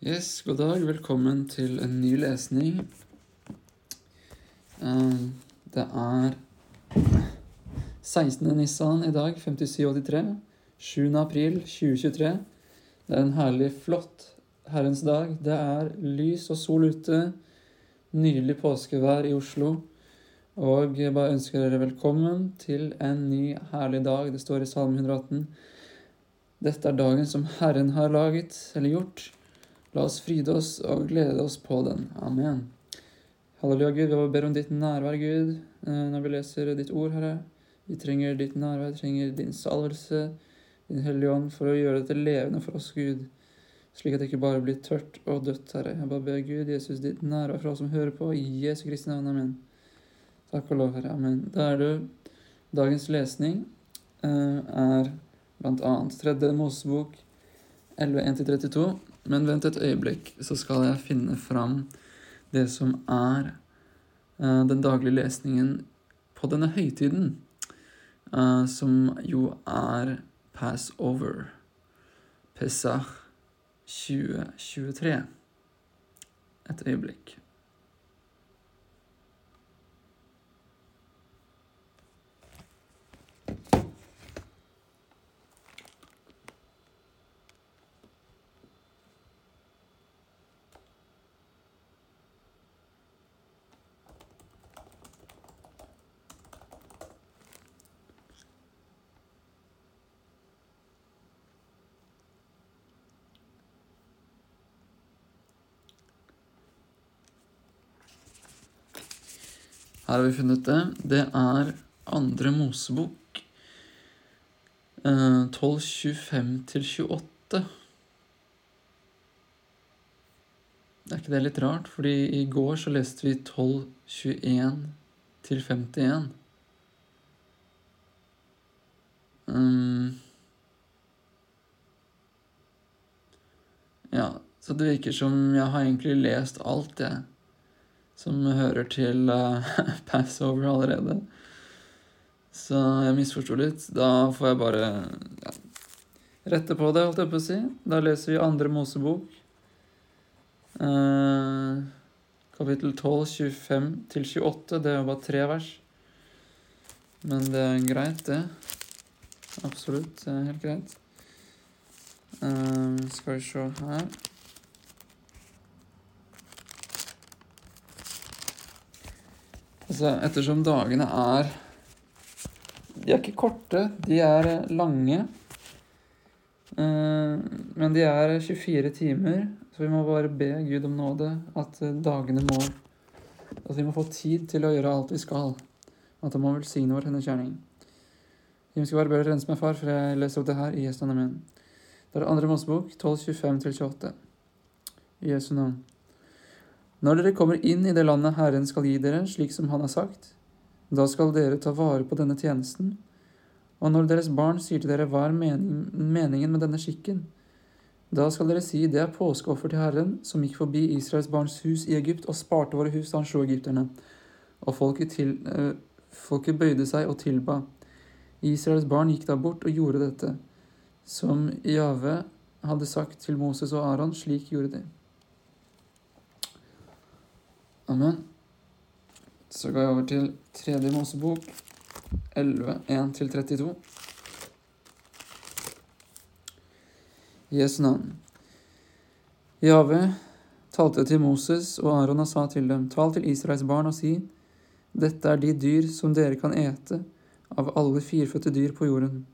Yes, god dag. Velkommen til en ny lesning. Eh, Det er 16. Nissan i dag, 5783. 7. april 2023. Det er en herlig, flott Herrens dag. Det er lys og sol ute. Nydelig påskevær i Oslo. Og jeg bare ønsker dere velkommen til en ny, herlig dag. Det står i Salme 118. Dette er dagen som Herren har laget, eller gjort. La oss fryde oss og glede oss på den. Amen. Halleluja, Gud. Vi ber om ditt nærvær, Gud, eh, når vi leser ditt ord, Herre. Vi trenger ditt nærvær, vi trenger din salvelse, din Hellige Ånd, for å gjøre dette levende for oss, Gud. Slik at det ikke bare blir tørt og dødt, Herre. Jeg bare ber Gud, Jesus, ditt nærvær for oss som hører på. I Jesu Kristi navn. Amen. Takk og lov, Herre. Amen. Da er det dagens lesning eh, er blant annet tredje Mosebok 11.1-32. Men vent et øyeblikk, så skal jeg finne fram det som er eh, den daglige lesningen på denne høytiden, eh, som jo er Passover. Pesach 2023. Et øyeblikk. Her har vi funnet det. Det er andre Mosebok eh, 12.25-28. Er ikke det litt rart? Fordi i går så leste vi 12.21-51. Um, ja, så det virker som jeg har egentlig lest alt, jeg som hører til uh, Passover allerede. Så jeg misforsto litt. Da får jeg bare ja, rette på det, holdt jeg på å si. Da leser vi andre Mosebok. Uh, kapittel 12, 25 til 28. Det er jo bare tre vers. Men det er greit, det. Absolutt. Det er helt greit. Uh, skal vi se her Altså, ettersom dagene er De er ikke korte, de er lange. Eh, men de er 24 timer, så vi må bare be Gud om nåde. At dagene må At vi må få tid til å gjøre alt vi skal. At han må velsigne vår hennes gjerning. Himmelske Far, ber rense meg, far, for jeg leser opp det her i Jesu navn. Det er andre Mosebok, 12.25-28. I Jesu navn. Når dere kommer inn i det landet Herren skal gi dere, slik som Han har sagt, da skal dere ta vare på denne tjenesten. Og når deres barn sier til dere hva er meningen med denne skikken, da skal dere si det er påskeoffer til Herren, som gikk forbi Israels barns hus i Egypt og sparte våre hus da han slo egypterne. Og folket, til, øh, folket bøyde seg og tilba. Israels barn gikk da bort og gjorde dette, som Jave hadde sagt til Moses og Aron, slik gjorde de. Amen. Så går jeg over til tredje Mosebok, 11, 1-32. Jesu navn. Jave talte til Moses og Aron og sa til dem, tal til Israels barn og si, dette er de dyr som dere kan ete av alle firfødte dyr på jorden.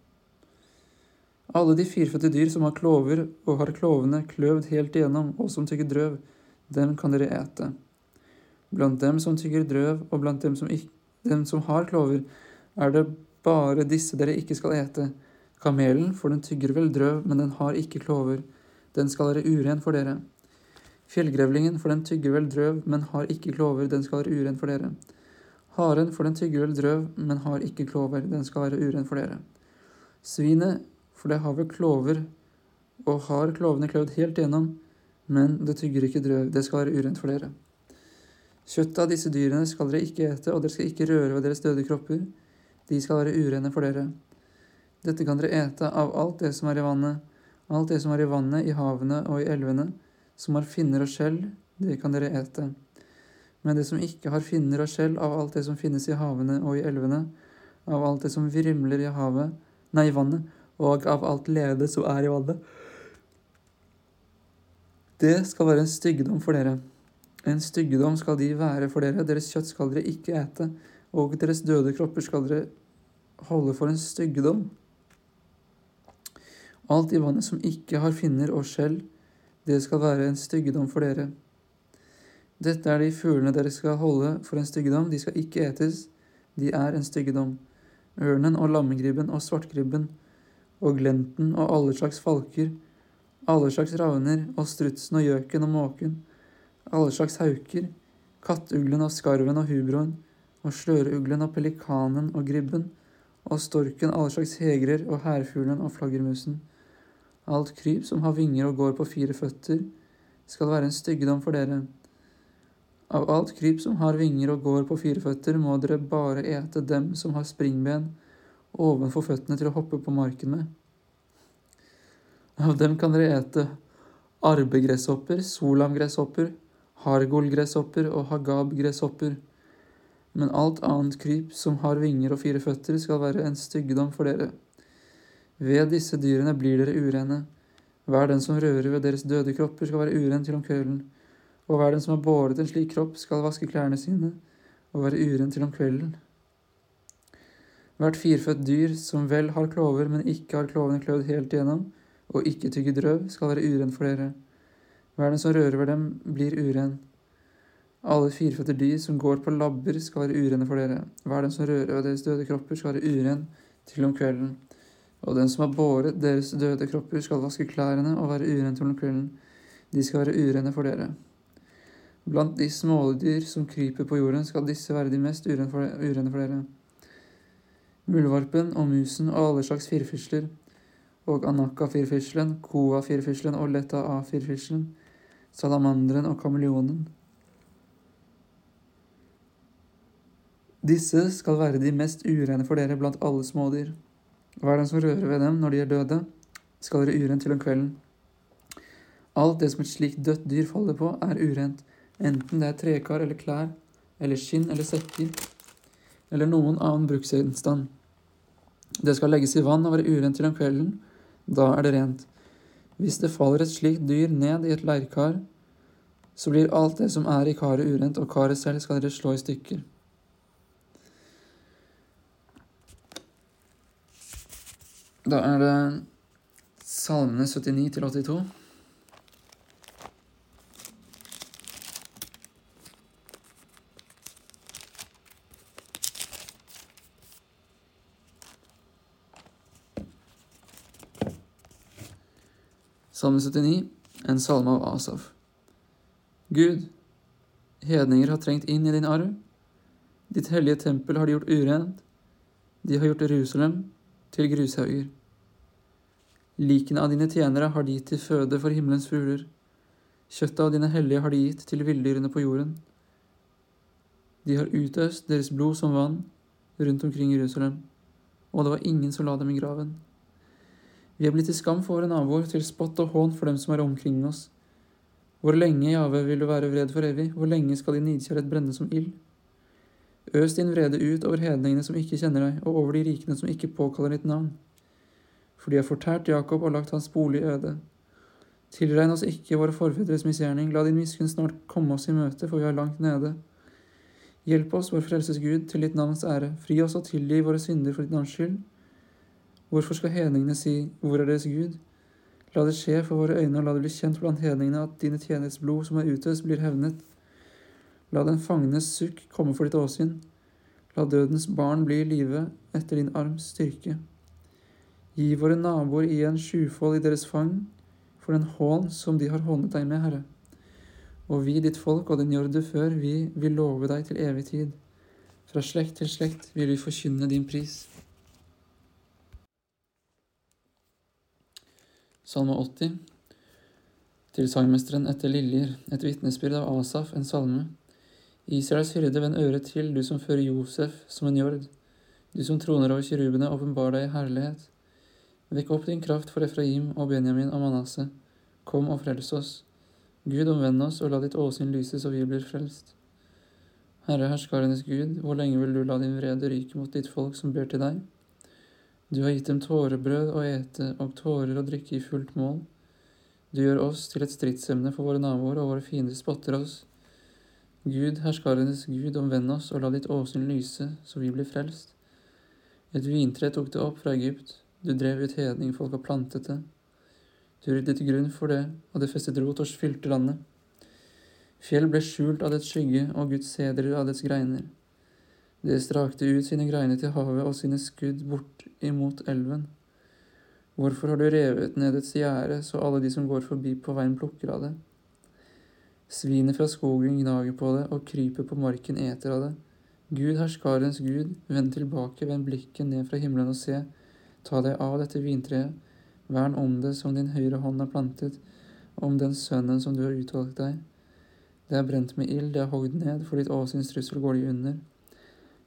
Alle de firfødte dyr som har klover og har klovene kløvd helt igjennom og som tygger drøv, dem kan dere ete. Blant dem som tygger drøv, og blant dem som, ikke, dem som har klover, er det bare disse dere ikke skal ete. Kamelen, for den tygger vel drøv, men den har ikke klover. Den skal være uren for dere. Fjellgrevlingen, for den tygger vel drøv, men har ikke klover. Den skal være uren for dere. Haren, for den tygger vel drøv, men har ikke klover. Den skal være uren for dere. Svinet, for det har vel klover, og har klovene kløvd helt igjennom, men det tygger ikke drøv. Det skal være urent for dere. Kjøttet av disse dyrene skal dere ikke ete, og dere skal ikke røre ved deres døde kropper. De skal være urene for dere. Dette kan dere ete av alt det som er i vannet, alt det som er i vannet, i havene og i elvene, som har finner og skjell, det kan dere ete. Men det som ikke har finner og skjell av alt det som finnes i havene og i elvene, av alt det som vrimler i havet, nei, vannet, og av alt levende som er i vannet, det skal være en styggedom for dere. En styggedom skal de være for dere, deres kjøtt skal dere ikke ete, og deres døde kropper skal dere holde for en styggedom. Alt i vannet som ikke har finner og skjell, det skal være en styggedom for dere. Dette er de fuglene dere skal holde for en styggedom, de skal ikke etes, de er en styggedom. Ørnen og lammegribben og svartgribben og glenten og alle slags falker, alle slags ravner og strutsen og gjøken og måken, alle slags hauker, kattuglen og skarven og hubroen, og sløreuglen og pelikanen og gribben, og storken, alle slags hegrer og hærfuglen og flaggermusen. Alt kryp som har vinger og går på fire føtter, skal være en styggedom for dere. Av alt kryp som har vinger og går på fire føtter, må dere bare ete dem som har springben ovenfor føttene til å hoppe på marken med. Av dem kan dere ete arbegresshopper, solamgresshopper, hargolgresshopper og hagabgresshopper. Men alt annet kryp som har vinger og fire føtter, skal være en styggedom for dere. Ved disse dyrene blir dere urene. Hver den som rører ved deres døde kropper, skal være uren til om kvelden. Og hver den som har båret en slik kropp, skal vaske klærne sine og være uren til om kvelden. Hvert firfødt dyr som vel har klover, men ikke har klovene klødd helt igjennom, og ikke tygget røv, skal være uren for dere. Hver den som rører ved dem, blir uren. Alle firfødte dyr som går på labber, skal være urene for dere. Hver den som rører ved deres døde kropper, skal være uren til om kvelden og den som har båret deres døde kropper, skal vaske klærne og være uren til om kvelden. De skal være urene for dere. Blant de smådyr som kryper på jorden, skal disse være de mest urene for dere. Muldvarpen og musen og alle slags firfisler, og anakka-firfislen, koa-firfislen og letta-a-firfislen, salamanderen og kameleonen. Disse skal være de mest urene for dere blant alle smådyr. Hver den som rører ved dem når de er døde, skal være urent til om kvelden. Alt det som et slikt dødt dyr faller på, er urent, enten det er trekar eller klær, eller skinn eller sekker, eller noen annen bruksgjenstand. Det skal legges i vann og være urent til om kvelden, da er det rent. Hvis det faller et slikt dyr ned i et leirkar, så blir alt det som er i karet urent, og karet selv skal dere slå i stykker. Da er det salmene 79 til 82. Salme 79, en salme av Asaf. Gud, hedninger har trengt inn i din arv. Ditt hellige tempel har de gjort urent. De har gjort Jerusalem til grushauger. Likene av dine tjenere har de gitt til føde for himmelens fugler. Kjøttet av dine hellige har de gitt til villdyrene på jorden. De har utøst deres blod som vann rundt omkring Jerusalem, og det var ingen som la dem i graven. Vi er blitt til skam for våre naboer, til spott og hån for dem som er omkring oss. Hvor lenge, Jave, vil du være vred for evig? Hvor lenge skal din nidkjærlighet brenne som ild? Øs din vrede ut over hedningene som ikke kjenner deg, og over de rikene som ikke påkaller ditt navn. For de har fortært Jakob og lagt hans bolig øde. Tilregn oss ikke våre forfedres misgjerning, la din miskunn snart komme oss i møte, for vi er langt nede. Hjelp oss, vår frelses Gud, til ditt navns ære, fri oss og tilgi våre synder for ditt navns skyld. Hvorfor skal hedningene si, hvor er deres Gud? La det skje for våre øyne, og la det bli kjent blant hedningene at dine tjeneres blod som er utøst, blir hevnet. La den fangnes sukk komme for ditt åsyn. La dødens barn bli i live etter din arms styrke. Gi våre naboer igjen sjufold i deres fang for den hån som de har hånet deg med, Herre. Og vi, ditt folk og den jord du før, vi vil love deg til evig tid. Fra slekt til slekt vil vi forkynne din pris. Salme 80 Til sangmesteren etter liljer, et vitnesbyrd av Asaf, en salme. Israels hyrde, vend øret til, du som fører Josef som en jord. Du som troner over kirubene, åpenbar deg i herlighet. Vekk opp din kraft for Efraim og Benjamin og Manasseh. Kom og frels oss. Gud, omvend oss og la ditt åsyn lyse så vi blir frelst. Herre herskarenes Gud, hvor lenge vil du la din vrede ryke mot ditt folk som ber til deg? Du har gitt dem tårebrød å ete og tårer å drikke i fullt mål. Du gjør oss til et stridsemne for våre naboer, og våre fiender spotter oss. Gud, herskarenes Gud, omvend oss og la ditt åsyn lyse, så vi blir frelst. Et vintre tok det opp fra Egypt, du drev ut hedningfolk og plantet det. Du ryddet grunn for det, og det festet rot og fylte landet. Fjell ble skjult av dets skygge og Guds sedrer av dets greiner. Det strakte ut sine greiner til havet og sine skudd bort imot elven. Hvorfor har du revet ned et gjerde, så alle de som går forbi på veien plukker av det? Svinet fra skogen gnager på det, og kryper på marken eter av det. Gud, herskarens Gud, vend tilbake, vend blikket ned fra himmelen og se, ta deg av dette vintreet, vern om det som din høyre hånd har plantet, om den sønnen som du har utvalgt deg. Det er brent med ild, det er hogd ned, for ditt åsyns trussel går de under.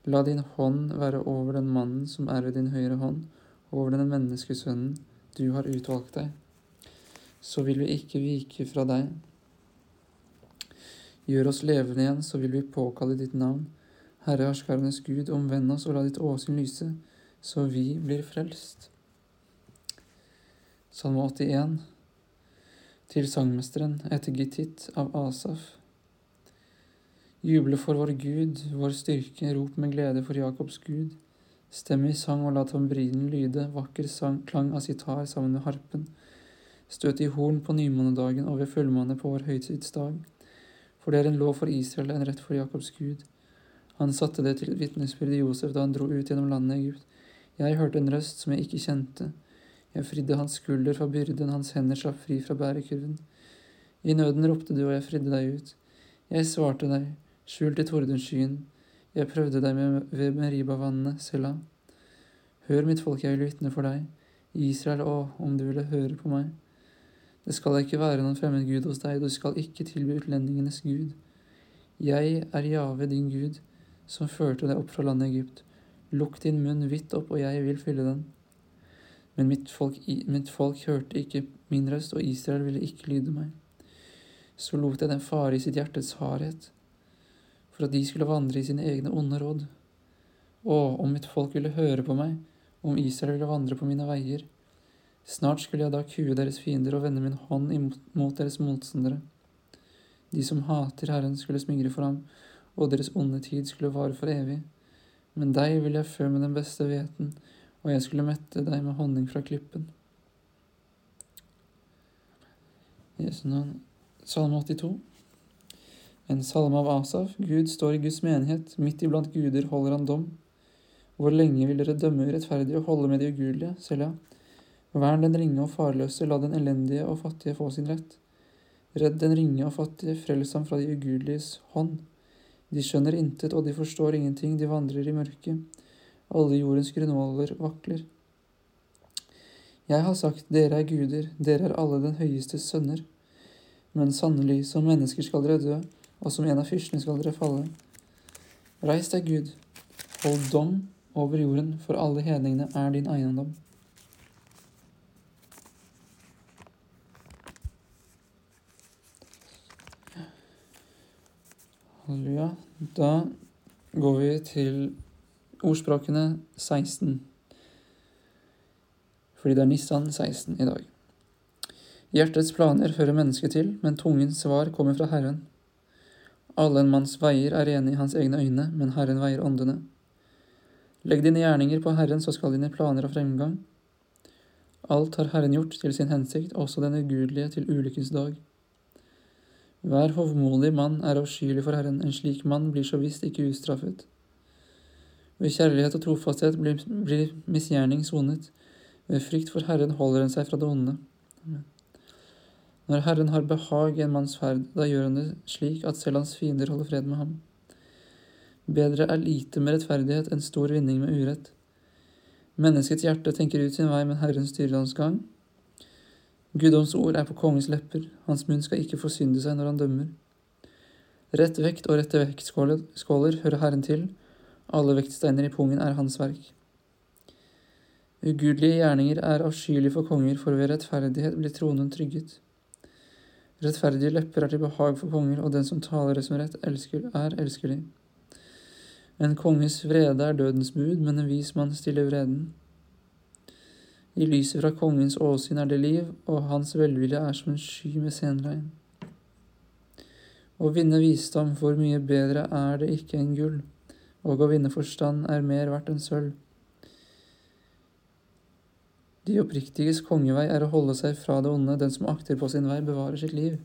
La din hånd være over den mannen som er ved din høyre hånd, over den menneskesønnen du har utvalgt deg. Så vil vi ikke vike fra deg. Gjør oss levende igjen, så vil vi påkalle ditt navn. Herre herskernes Gud, omvend oss og la ditt åsyn lyse, så vi blir frelst. Salme 81 Til sangmesteren etter Gittit av Asaf. Juble for vår Gud, vår styrke, rop med glede for Jakobs Gud. Stem i sang og la tambrinen lyde, vakker sang, klang av sitar sammen med harpen. Støt i horn på nymånedagen og ved fullmåne på vår høytidsdag. For det er en lov for Israel, en rett for Jakobs Gud. Han satte det til vitnesbyrd i Josef da han dro ut gjennom landet Egypt. Jeg hørte en røst som jeg ikke kjente. Jeg fridde hans skulder fra byrden, hans hender slapp fri fra bærekurven. I nøden ropte du, og jeg fridde deg ut. Jeg svarte deg, skjult i tordenskyen. Jeg prøvde deg med, ved Meriba-vannene, Sela. Hør, mitt folk, jeg vil vitne for deg. Israel, å, om du ville høre på meg. Det skal ikke være noen fremmed gud hos deg, du skal ikke tilby utlendingenes gud. Jeg er Jave, din Gud, som førte deg opp fra landet Egypt. Lukk din munn vidt opp, og jeg vil fylle den. Men mitt folk, mitt folk hørte ikke min røst, og Israel ville ikke lyde meg. Så lot jeg den fare i sitt hjertets hardhet for at de skulle vandre i sine egne onde råd. Å, om mitt folk ville høre på meg, om Israel ville vandre på mine veier. Snart skulle jeg da kue deres fiender og vende min hånd mot deres motstandere. De som hater Herren, skulle smigre for ham, og deres onde tid skulle vare for evig. Men deg vil jeg fø med den beste hveten, og jeg skulle mette deg med honning fra klippen. Jesu navn. Salme 82. En salme av Asaf. Gud står i Guds menighet, midt iblant guder holder han dom. Hvor lenge vil dere dømme urettferdige og holde med de ugudelige? Selja. Vern den ringe og farløse, la den elendige og fattige få sin rett. Redd den ringe og fattige, frels ham fra de ugudeliges hånd. De skjønner intet, og de forstår ingenting, de vandrer i mørket. Alle jordens grunnvoller vakler. Jeg har sagt, dere er guder, dere er alle den høyestes sønner. Men sannelig, som mennesker skal dere dø, og som en av fyrstene skal dere falle. Reis deg, Gud, hold dom over jorden, for alle hedningene er din eiendom. Halleluja. Da går vi til ordspråkene 16, fordi det er Nissan 16 i dag. Hjertets planer fører mennesket til, men tungens svar kommer fra Herren. Alle en manns veier er rene i hans egne øyne, men Herren veier åndene. Legg dine gjerninger på Herren, så skal dine planer ha fremgang. Alt har Herren gjort til sin hensikt, også den ugudelige til ulykkens dag. Hver hovmodig mann er avskyelig for Herren, en slik mann blir så visst ikke ustraffet. Ved kjærlighet og trofasthet blir, blir misgjerning sonet, ved frykt for Herren holder en seg fra det onde. Amen. Når Herren har behag i en manns ferd, da gjør han det slik at selv hans fiender holder fred med ham. Bedre er lite med rettferdighet enn stor vinning med urett. Menneskets hjerte tenker ut sin vei, men Herren styrer hans gang. Guddoms ord er på kongens lepper, hans munn skal ikke forsynde seg når han dømmer. Rett vekt og rette vektskåler hører Herren til, alle vektsteiner i pungen er hans verk. Ugudelige gjerninger er avskyelige for konger, for ved rettferdighet blir tronen trygget. Rettferdige lepper er til behag for konger, og den som taler det som rett, elsker, er elskelig. En konges vrede er dødens bud, men en vis mann stiller vreden. I lyset fra kongens åsyn er det liv, og hans velvilje er som en sky med senregn. Å vinne visdom, hvor mye bedre er det ikke enn gull, og å vinne forstand er mer verdt enn sølv. De oppriktiges kongevei er å holde seg fra det onde, den som akter på sin vei, bevarer sitt liv.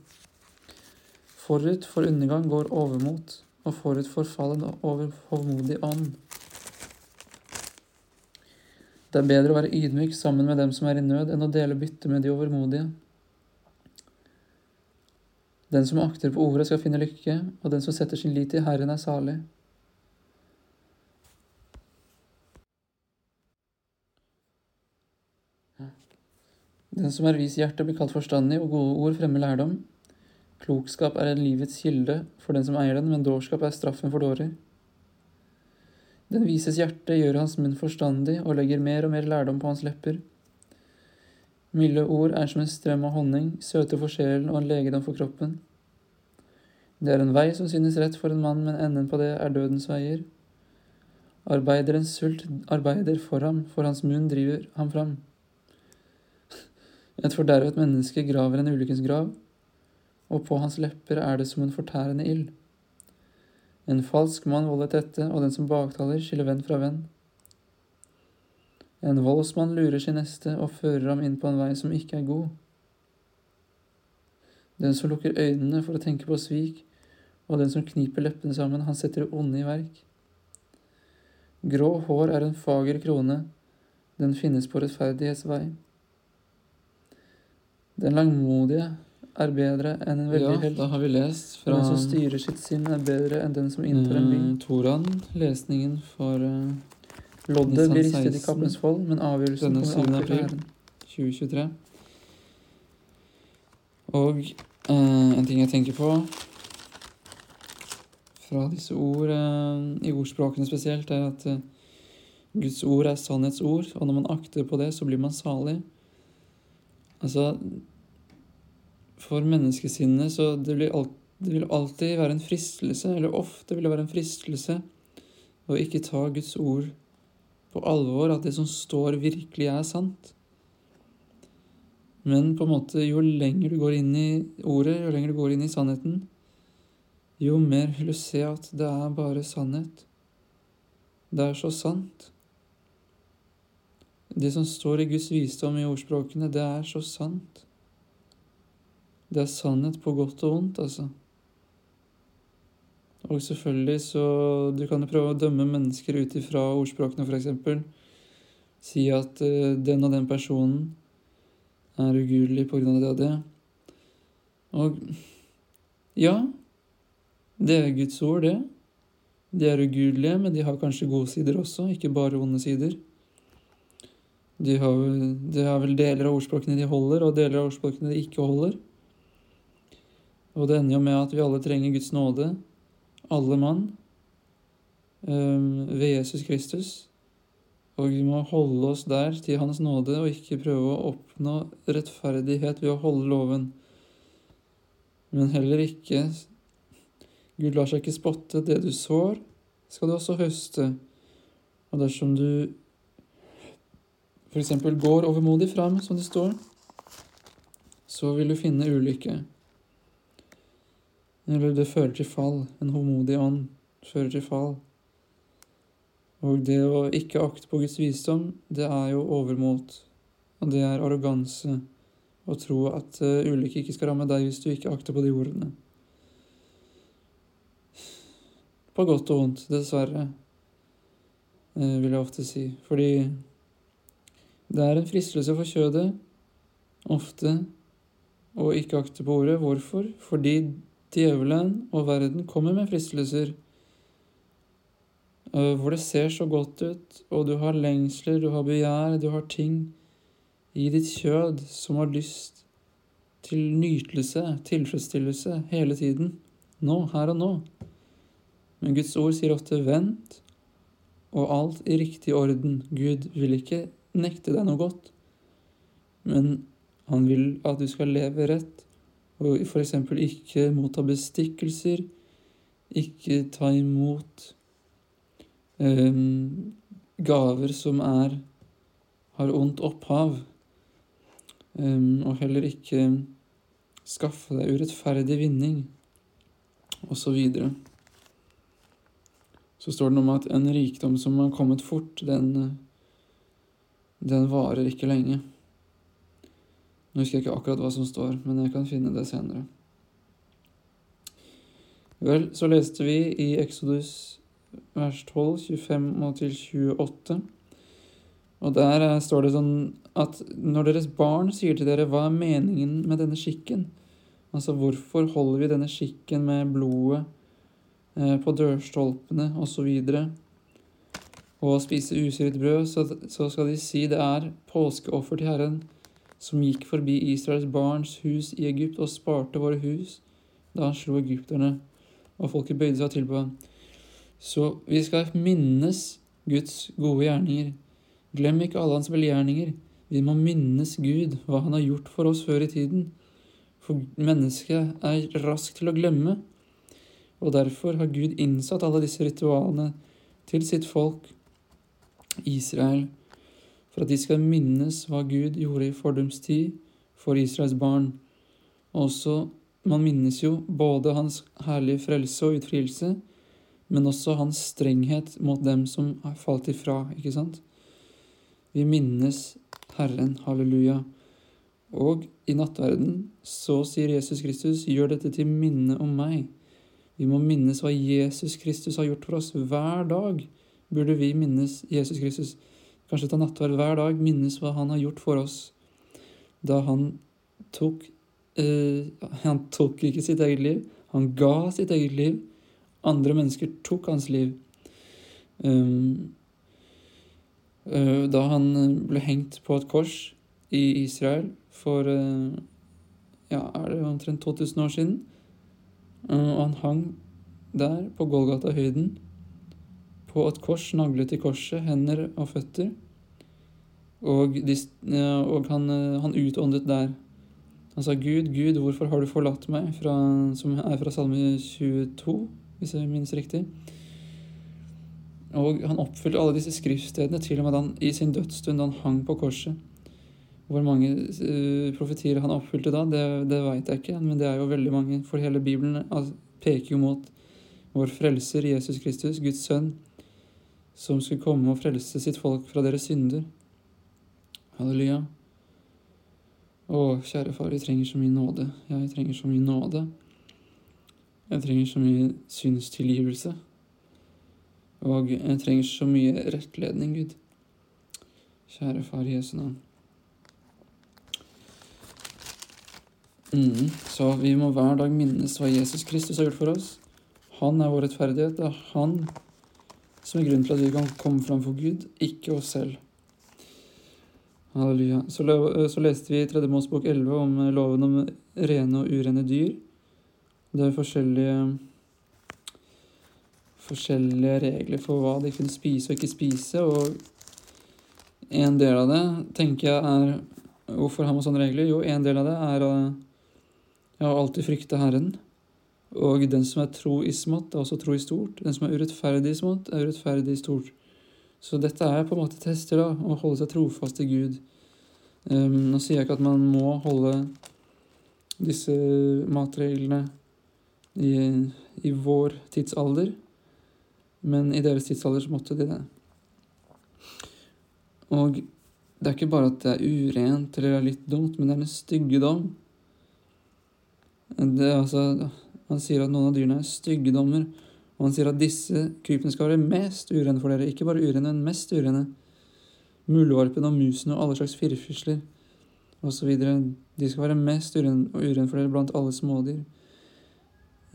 Forut for undergang går overmot, og forut for fallen over hovmodig ånd. Det er bedre å være ydmyk sammen med dem som er i nød, enn å dele bytte med de overmodige. Den som akter på ordet, skal finne lykke, og den som setter sin lit til Herren, er salig. Den som er vis i hjertet, blir kalt forstandig, og gode ord fremmer lærdom. Klokskap er en livets kilde for den som eier den, men dårskap er straffen for dårer. Den vises hjerte gjør hans munn forstandig og legger mer og mer lærdom på hans lepper. Milde ord er som en strøm av honning, søte for sjelen og en legedom for kroppen. Det er en vei som synes rett for en mann, men enden på det er dødens veier. Arbeiderens sult arbeider for ham, for hans munn driver ham fram. Et fordervet menneske graver en ulykkens grav, og på hans lepper er det som en fortærende ild. En falsk mann volder tette, og den som baktaler, skiller venn fra venn. En voldsmann lurer sin neste og fører ham inn på en vei som ikke er god. Den som lukker øynene for å tenke på svik, og den som kniper leppene sammen, han setter det onde i verk. Grå hår er en fager krone, den finnes på rettferdighetsvei. Den langmodige er bedre enn en veldig Ja, helt. da har vi lest fra Den som styrer sitt sinn, er bedre enn den som inntar en by. eh, Toran, lesningen for uh, Loddet blir ristet i kappens fold, men avgjørelsen kommer 7. alltid april. Herren. 2023. Og uh, en ting jeg tenker på fra disse ord, uh, i ordspråkene spesielt, er at Guds ord er sannhetsord, og når man akter på det, så blir man salig. Altså For menneskesinnet så det vil, alt, det vil alltid være en fristelse, eller ofte vil det være en fristelse, å ikke ta Guds ord på alvor, at det som står, virkelig er sant. Men på en måte, jo lenger du går inn i ordet, jo lenger du går inn i sannheten, jo mer vil du se at det er bare sannhet. Det er så sant. Det som står i Guds visdom i ordspråkene, det er så sant. Det er sannhet på godt og vondt, altså. Og selvfølgelig så Du kan jo prøve å dømme mennesker ut ifra ordspråkene, f.eks. Si at eh, den og den personen er ugudelig av det og det. Og ja, det er Guds ord, det. De er ugudelige, men de har kanskje gode sider også, ikke bare vonde sider. De har, det er vel deler av ordspråkene de holder, og deler av ordspråkene de ikke holder. Og det ender jo med at vi alle trenger Guds nåde, alle mann, øhm, ved Jesus Kristus. Og vi må holde oss der til Hans nåde, og ikke prøve å oppnå rettferdighet ved å holde loven. Men heller ikke Gud lar seg ikke spotte. Det du sår, skal du også høste. Og dersom du f.eks. går overmodig fram, som det står, så vil du finne ulykke. Eller det fører til fall. En håndmodig ånd fører til fall. Og det å ikke akte på Guds visdom, det er jo overmot. Og det er arroganse å tro at uh, ulykke ikke skal ramme deg hvis du ikke akter på de ordene. På godt og vondt, dessverre, uh, vil jeg ofte si. Fordi det er en fristelse for kjødet, ofte, å ikke akte på ordet. Hvorfor? Fordi djevelen og verden kommer med fristelser uh, hvor det ser så godt ut, og du har lengsler, du har begjær, du har ting i ditt kjød som har lyst til nytelse, tilfredsstillelse, hele tiden. Nå, her og nå. Men Guds ord sier ofte 'vent', og alt i riktig orden. Gud vil ikke nekte deg noe godt, men han vil at du skal leve rett Og f.eks. ikke motta bestikkelser, ikke ta imot um, gaver som er har ondt opphav, um, og heller ikke skaffe deg urettferdig vinning, osv. Så, videre. så står det noe om at en rikdom som har kommet fort, den, den varer ikke lenge. Nå husker jeg ikke akkurat hva som står, men jeg kan finne det senere. Vel, så leste vi i Exodus vers 12, 25 og til 28. Og der står det sånn at når deres barn sier til dere 'Hva er meningen med denne skikken?' Altså hvorfor holder vi denne skikken med blodet eh, på dørstolpene osv. Og, spise usyret brød, så skal de si det er påskeoffer til Herren som gikk forbi Israels barns hus i Egypt og sparte våre hus da han slo egypterne, og folket bøyde seg til på ham. Så vi skal minnes Guds gode gjerninger. Glem ikke alle hans velgjerninger. Vi må minnes Gud, hva han har gjort for oss før i tiden. For mennesket er raskt til å glemme, og derfor har Gud innsatt alle disse ritualene til sitt folk, Israel, for at de skal minnes hva Gud gjorde i fordums tid for Israels barn. Også, man minnes jo både hans herlige frelse og utfrielse, men også hans strenghet mot dem som har falt ifra, ikke sant? Vi minnes Herren, halleluja. Og i nattverden så sier Jesus Kristus, gjør dette til minne om meg. Vi må minnes hva Jesus Kristus har gjort for oss. Hver dag burde vi minnes Jesus Kristus. Kanskje ta nattverd hver dag, minnes hva han har gjort for oss. Da han tok eh, Han tok ikke sitt eget liv, han ga sitt eget liv. Andre mennesker tok hans liv. Um, uh, da han ble hengt på et kors i Israel for uh, ja, er det omtrent 2000 år siden. Uh, og han hang der på Golgata-høyden på et kors, naglet i korset, hender og føtter. Og, de, og han, han, utåndet der. Han sa, 'Gud, Gud, hvorfor har du forlatt meg?' Fra, som er fra Salme 22 hvis jeg minnes riktig. Og han oppfylte alle disse skriftstedene til og med han, i sin dødsstund da han hang på korset. Hvor mange uh, profetier han oppfylte da, det, det veit jeg ikke, men det er jo veldig mange. For hele Bibelen altså, peker jo mot vår frelser Jesus Kristus, Guds sønn, som skulle komme og frelse sitt folk fra deres synder. Halleluja. Å, kjære far, vi trenger så mye nåde. Jeg trenger så mye nåde. Jeg trenger så mye synstilgivelse. Og jeg trenger så mye rettledning, Gud. Kjære Far Jesu navn. Mm, så vi må hver dag minnes hva Jesus Kristus har gjort for oss. Han er vår rettferdighet. Det er han som er grunnen til at vi kan komme fram for Gud, ikke oss selv. Halleluja. Så, så leste vi i Tredje Mosebok 11 om loven om rene og urene dyr. Det er forskjellige forskjellige regler for hva de kunne spise og ikke spise, og en del av det tenker jeg er Hvorfor har man sånne regler? Jo, en del av det er å ja, alltid frykte Herren. Og den som er tro i smått, er også tro i stort. Den som er urettferdig i smått, er urettferdig i stort. Så dette er på en måte tester, da, å holde seg trofast til Gud. Um, nå sier jeg ikke at man må holde disse matreglene i, i vår tidsalder, men i deres tidsalder så måtte de det. Og det er ikke bare at det er urent eller er litt dumt, men det er en styggedom. Det er altså, han sier at noen av dyrene er styggedommer, og han sier at disse krypene skal være mest urene for dere. Ikke bare urene, men mest urene. Muldvarpen og musen og alle slags firfisler osv. De skal være mest urene, urene for dere blant alle smådyr.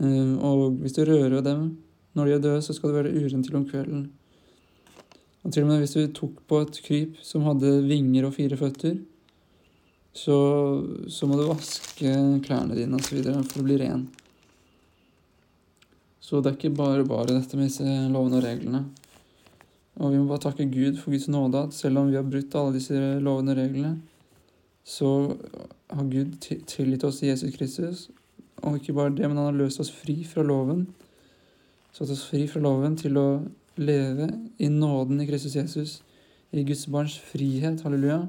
Eh, og hvis du rører dem når de er døde, så skal du være uren til om kvelden. Og til og med hvis du tok på et kryp som hadde vinger og fire føtter, så, så må du vaske klærne dine osv. for å bli ren. Så det er ikke bare bare dette med disse lovene og reglene. Og vi må bare takke Gud for Guds nåde at selv om vi har brutt alle disse lovene og reglene, så har Gud tilgitt oss i Jesus Kristus og ikke bare det, men han har løst oss fri fra loven. Satt oss fri fra loven til å leve i nåden i Kristus Jesus, i Guds barns frihet, halleluja.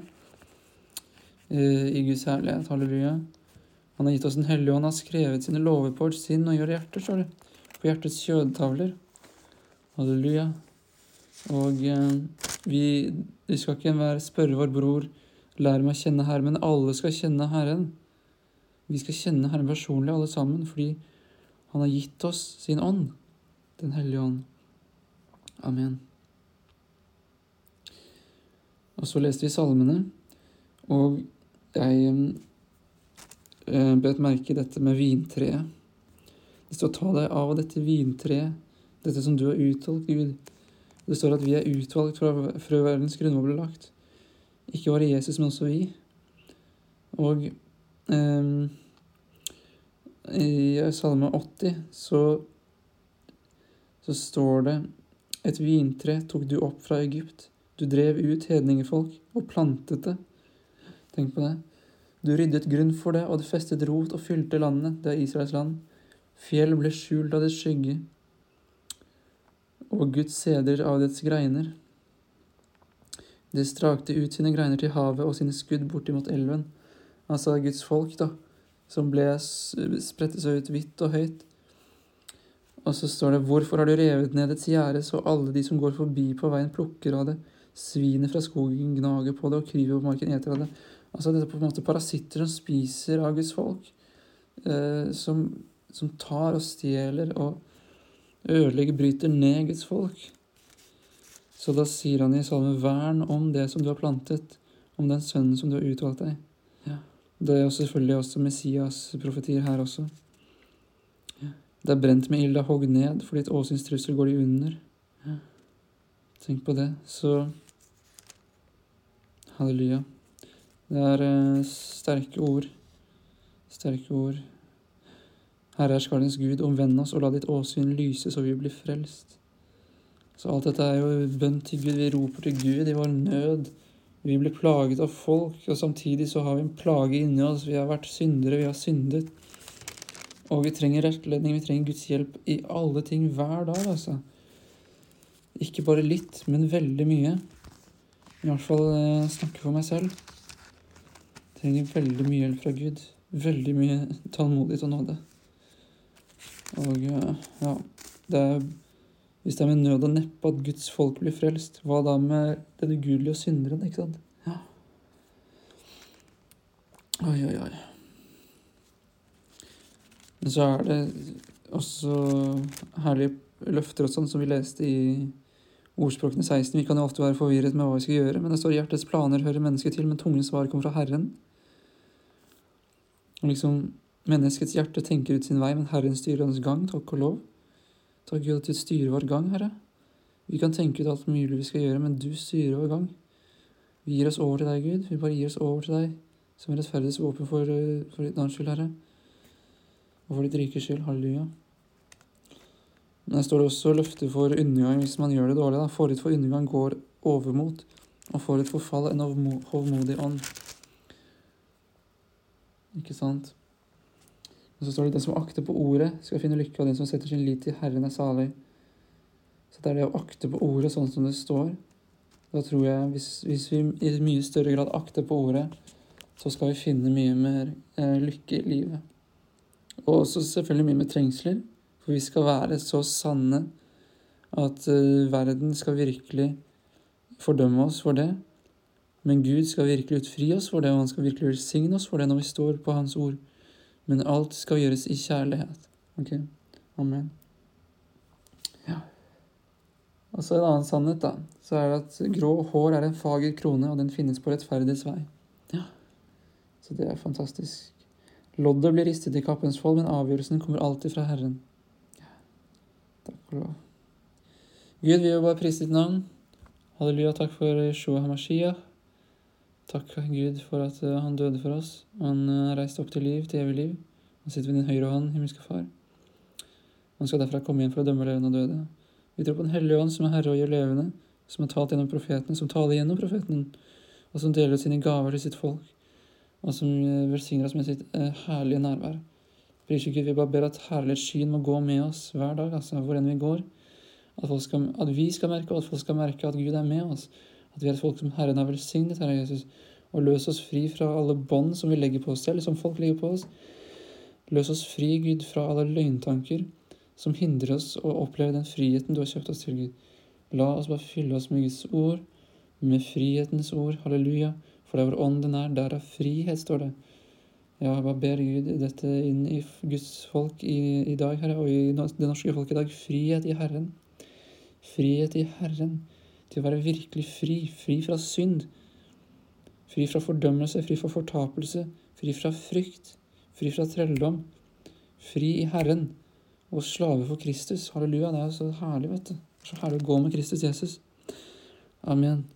Eh, I Guds herlighet, halleluja. Han har gitt oss Den hellige ånd, har skrevet sine lover på vårt sinn og gjør hjerter, står det. På hjertets kjødtavler. Halleluja. Og eh, vi, vi skal ikke enhver spørre vår bror, lær meg å kjenne Herren, men alle skal kjenne Herren. Vi skal kjenne Herren personlig, alle sammen, fordi Han har gitt oss sin ånd, Den hellige ånd. Amen. Og så leste vi salmene, og jeg eh, bet merke i dette med vintreet. Det står 'ta deg av dette vintreet', dette som du har utvalgt, Gud. Det står at vi er utvalgt fra før verdens grunnvoll ble lagt. Ikke bare Jesus, men også vi. Og eh, i Salme 80 så, så står det et vintre tok du opp fra Egypt. Du drev ut hedningefolk og plantet det. Tenk på det. Du ryddet grunn for det, og det festet rot og fylte landet. Det er Israels land. Fjell ble skjult av dets skygge, og Guds seder av dets greiner. Det strakte ut sine greiner til havet og sine skudd bortimot elven. Altså Guds folk, da, som ble spredte seg ut vidt og høyt. Og så står det 'Hvorfor har du revet ned et gjerde, så alle de som går forbi på veien, plukker av det'. Svinet fra skogen gnager på det, og kryver på marken eter av det. Altså dette er på en måte parasitter som spiser av Guds folk. Eh, som, som, tar og stjeler og ødelegger, bryter ned Guds folk. Så da sier han i salmen 'Vern om det som du har plantet', om den sønnen som du har utvalgt deg. Ja. Det er jo selvfølgelig også Messias-profetier her også. Det er brent med ild, det er hogd ned, for ditt åsyns trussel går de under. Ja. Tenk på det. Så Halleluja. Det er uh, sterke ord. Sterke ord. Herre er skalens Gud, omvend oss og la ditt åsyn lyse så vi blir frelst. Så alt dette er jo bønn til Gud. Vi roper til Gud i vår nød. Vi blir plaget av folk, og samtidig så har vi en plage inni oss. Vi har vært syndere, vi har syndet. Og vi trenger rettledning, vi trenger Guds hjelp i alle ting hver dag, altså. Ikke bare litt, men veldig mye. I hvert fall eh, snakke for meg selv. Jeg trenger veldig mye hjelp fra Gud. Veldig mye tålmodighet og nåde. Og ja, det er Hvis det er med nød og neppe at Guds folk blir frelst, hva da med den ugudelige og synderen, ikke sant? Ja. Oi, oi, oi. Men så er det også herlige løfter og sånn som vi leste i ordspråkene 16. Vi kan jo ofte være forvirret med hva vi skal gjøre, men det står hjertets planer hører mennesket til, men tungens svar kommer fra Herren. Og liksom Menneskets hjerte tenker ut sin vei, men Herren styrer hans gang. Takk og lov. Takk Gud at du styrer vår gang, Herre. Vi kan tenke ut alt mulig vi skal gjøre, men du styrer vår gang. Vi gir oss over til deg, Gud. Vi bare gir oss over til deg som rettferdighetsvåpen for, for ditt navns skyld, Herre og for ditt rikes skyld. Halleluja. Men der står det også løfter for undergang hvis man gjør det dårlig. da. Forut for undergang går overmot, og forut for fall en hovmodig ånd. Ikke sant? Og så står det den som akter på ordet, skal finne lykke, og den som setter sin lit til Herren, er salig. Så det er det å akte på ordet sånn som det står. Da tror jeg, hvis, hvis vi i mye større grad akter på ordet, så skal vi finne mye mer eh, lykke i livet. Og også selvfølgelig mye med trengsler. For vi skal være så sanne at eh, verden skal virkelig fordømme oss for det. Men Gud skal virkelig utfri oss for det, og han skal virkelig velsigne oss for det når vi står på Hans ord. Men alt skal gjøres i kjærlighet. Ok? Amen. Ja. Og så en annen sannhet, da. Så er det at grå hår er en fager krone, og den finnes på rettferdighets vei. Ja. Så det er fantastisk. Loddet blir ristet i kappens fold, men avgjørelsen kommer alltid fra Herren. Ja. Takk og lov. Gud, vi vil bare prise ditt navn. Halleluja, takk for Shua Hamashiach. Takk, Gud, for at eh, han døde for oss. Han uh, reiste opp til liv, til evig liv. Han sitter ved din høyre hånd, himmelske Far. Han skal derfra komme inn for å dømme levende og døde. Vi tror på Den hellige ånd, som er Herre og gjør levende, som har talt gjennom profeten, som taler gjennom profeten, og som deler ut sine gaver til sitt folk og som eh, velsigner oss med sitt eh, herlige nærvær. Lyse Gud, vi bare ber at herlighetsskyen må gå med oss hver dag, altså hvor enn vi går. At, skal, at, vi skal merke, og at folk skal merke at Gud er med oss. At vi er et folk som Herren har velsignet, Herre Jesus. Og løs oss fri fra alle bånd som vi legger på oss selv, som folk legger på oss. Løs oss fri, Gud, fra alle løgntanker som hindrer oss å oppleve den friheten du har kjøpt oss til, Gud. La oss bare fylle oss med Guds ord, med frihetens ord. Halleluja. For der hvor ånden er, der er frihet, står det. Ja, jeg bare ber Gud dette inn i Guds folk i, i dag, Herre, og i det norske folk i dag. Frihet i Herren. Frihet i Herren. Til å være virkelig fri. Fri fra synd. Fri fra fordømmelse, fri fra fortapelse, fri fra frykt, fri fra trelldom. Fri i Herren og slave for Kristus. Halleluja. Det er så herlig, vet du. Så herlig å gå med Kristus Jesus. Amen.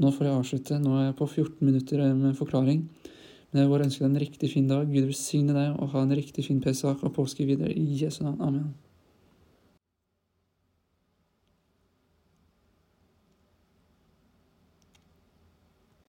Nå får jeg avslutte. Nå er jeg på 14 minutter med forklaring. Men jeg vil ønske deg en riktig fin dag. Gud velsigne deg og ha en riktig fin Pesach og påske videre. I Jesu navn. Amen.